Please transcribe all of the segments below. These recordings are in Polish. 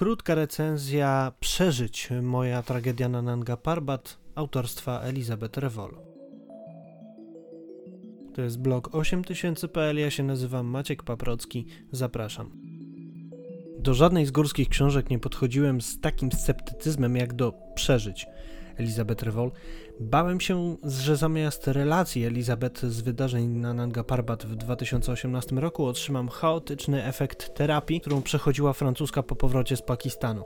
Krótka recenzja Przeżyć moja tragedia na Nanga Parbat autorstwa Elizabeth Revol. To jest blog 8000.pl, ja się nazywam Maciek Paprocki, zapraszam. Do żadnej z górskich książek nie podchodziłem z takim sceptycyzmem jak do Przeżyć Elizabeth Revol, Bałem się, że zamiast relacji Elizabeth z wydarzeń na Nanga Parbat w 2018 roku otrzymam chaotyczny efekt terapii, którą przechodziła francuska po powrocie z Pakistanu.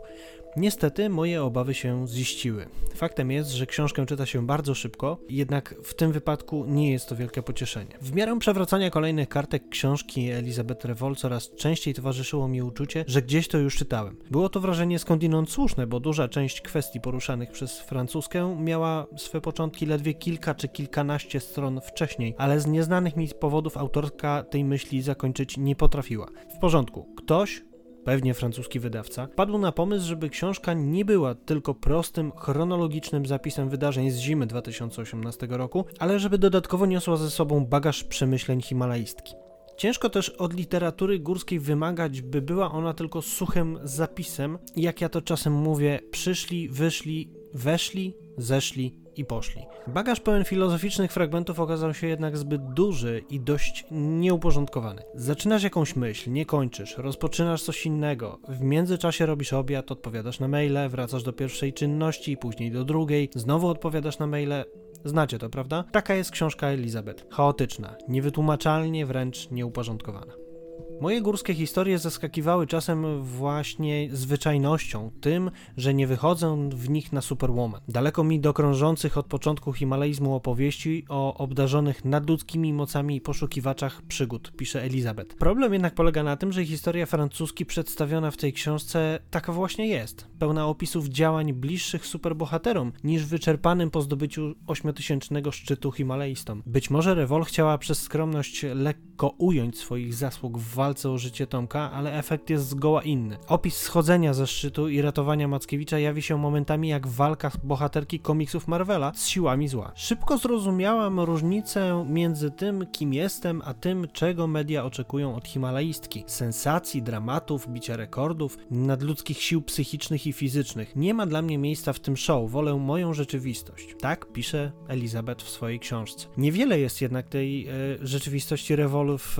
Niestety moje obawy się ziściły. Faktem jest, że książkę czyta się bardzo szybko, jednak w tym wypadku nie jest to wielkie pocieszenie. W miarę przewracania kolejnych kartek książki Elizabeth Revol coraz częściej towarzyszyło mi uczucie, że gdzieś to już czytałem. Było to wrażenie skądinąd słuszne, bo duża część kwestii poruszanych przez francuskę miała swe początki ledwie kilka czy kilkanaście stron wcześniej, ale z nieznanych mi powodów autorka tej myśli zakończyć nie potrafiła. W porządku, ktoś pewnie francuski wydawca, padł na pomysł, żeby książka nie była tylko prostym, chronologicznym zapisem wydarzeń z zimy 2018 roku, ale żeby dodatkowo niosła ze sobą bagaż przemyśleń himalaistki. Ciężko też od literatury górskiej wymagać, by była ona tylko suchym zapisem, jak ja to czasem mówię, przyszli, wyszli, weszli, zeszli i poszli. Bagaż pełen filozoficznych fragmentów okazał się jednak zbyt duży i dość nieuporządkowany. Zaczynasz jakąś myśl, nie kończysz, rozpoczynasz coś innego, w międzyczasie robisz obiad, odpowiadasz na maile, wracasz do pierwszej czynności, później do drugiej, znowu odpowiadasz na maile. Znacie to, prawda? Taka jest książka Elizabeth. Chaotyczna, niewytłumaczalnie wręcz nieuporządkowana. Moje górskie historie zaskakiwały czasem właśnie zwyczajnością, tym, że nie wychodzę w nich na superwoman. Daleko mi do krążących od początku himalaizmu opowieści o obdarzonych nadludzkimi mocami poszukiwaczach przygód, pisze Elizabeth. Problem jednak polega na tym, że historia francuski przedstawiona w tej książce taka właśnie jest, pełna opisów działań bliższych superbohaterom niż wyczerpanym po zdobyciu ośmiotysięcznego szczytu himalaistom. Być może Revol chciała przez skromność lekko ująć swoich zasług w walce o życie Tomka, ale efekt jest zgoła inny. Opis schodzenia ze szczytu i ratowania Mackiewicza jawi się momentami jak walka bohaterki komiksów Marvela z siłami zła. Szybko zrozumiałam różnicę między tym, kim jestem, a tym, czego media oczekują od himalaistki. Sensacji, dramatów, bicia rekordów, nadludzkich sił psychicznych i fizycznych. Nie ma dla mnie miejsca w tym show, wolę moją rzeczywistość. Tak pisze Elizabeth w swojej książce. Niewiele jest jednak tej e, rzeczywistości w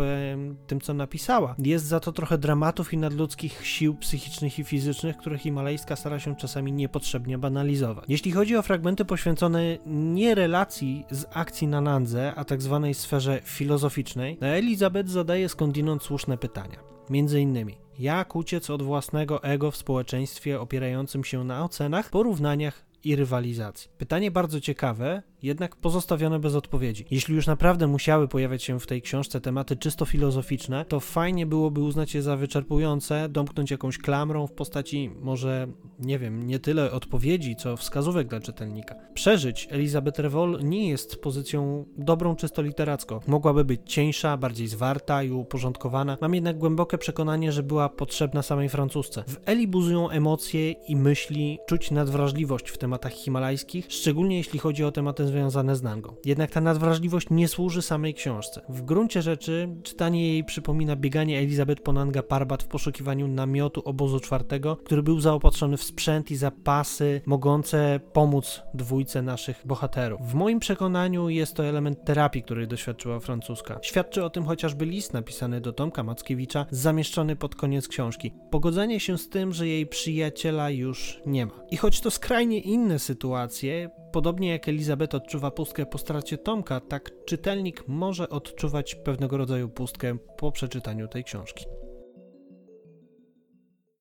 tym, co napisała jest za to trochę dramatów i nadludzkich sił psychicznych i fizycznych, które himalajska stara się czasami niepotrzebnie banalizować. Jeśli chodzi o fragmenty poświęcone nie relacji z akcji na Nandze, a tak zwanej sferze filozoficznej, Elizabeth zadaje skądinąd słuszne pytania. Między innymi, jak uciec od własnego ego w społeczeństwie opierającym się na ocenach, porównaniach i rywalizacji. Pytanie bardzo ciekawe, jednak pozostawione bez odpowiedzi. Jeśli już naprawdę musiały pojawiać się w tej książce tematy czysto filozoficzne, to fajnie byłoby uznać je za wyczerpujące, domknąć jakąś klamrą w postaci może, nie wiem, nie tyle odpowiedzi, co wskazówek dla czytelnika. Przeżyć Elizabeth Revol nie jest pozycją dobrą czysto literacko. Mogłaby być cieńsza, bardziej zwarta i uporządkowana. Mam jednak głębokie przekonanie, że była potrzebna samej francusce. W Eli buzują emocje i myśli, czuć nadwrażliwość w tematach himalajskich, szczególnie jeśli chodzi o tematy związane z Nangą. Jednak ta nadwrażliwość nie służy samej książce. W gruncie rzeczy czytanie jej przypomina bieganie Elizabeth po Nanga Parbat w poszukiwaniu namiotu obozu czwartego, który był zaopatrzony w sprzęt i zapasy mogące pomóc dwójce naszych bohaterów. W moim przekonaniu jest to element terapii, której doświadczyła francuska. Świadczy o tym chociażby list napisany do Tomka Mackiewicza, zamieszczony pod koniec książki. Pogodzenie się z tym, że jej przyjaciela już nie ma. I choć to skrajnie inne sytuacje, Podobnie jak Elizabeth odczuwa pustkę po stracie Tomka, tak czytelnik może odczuwać pewnego rodzaju pustkę po przeczytaniu tej książki.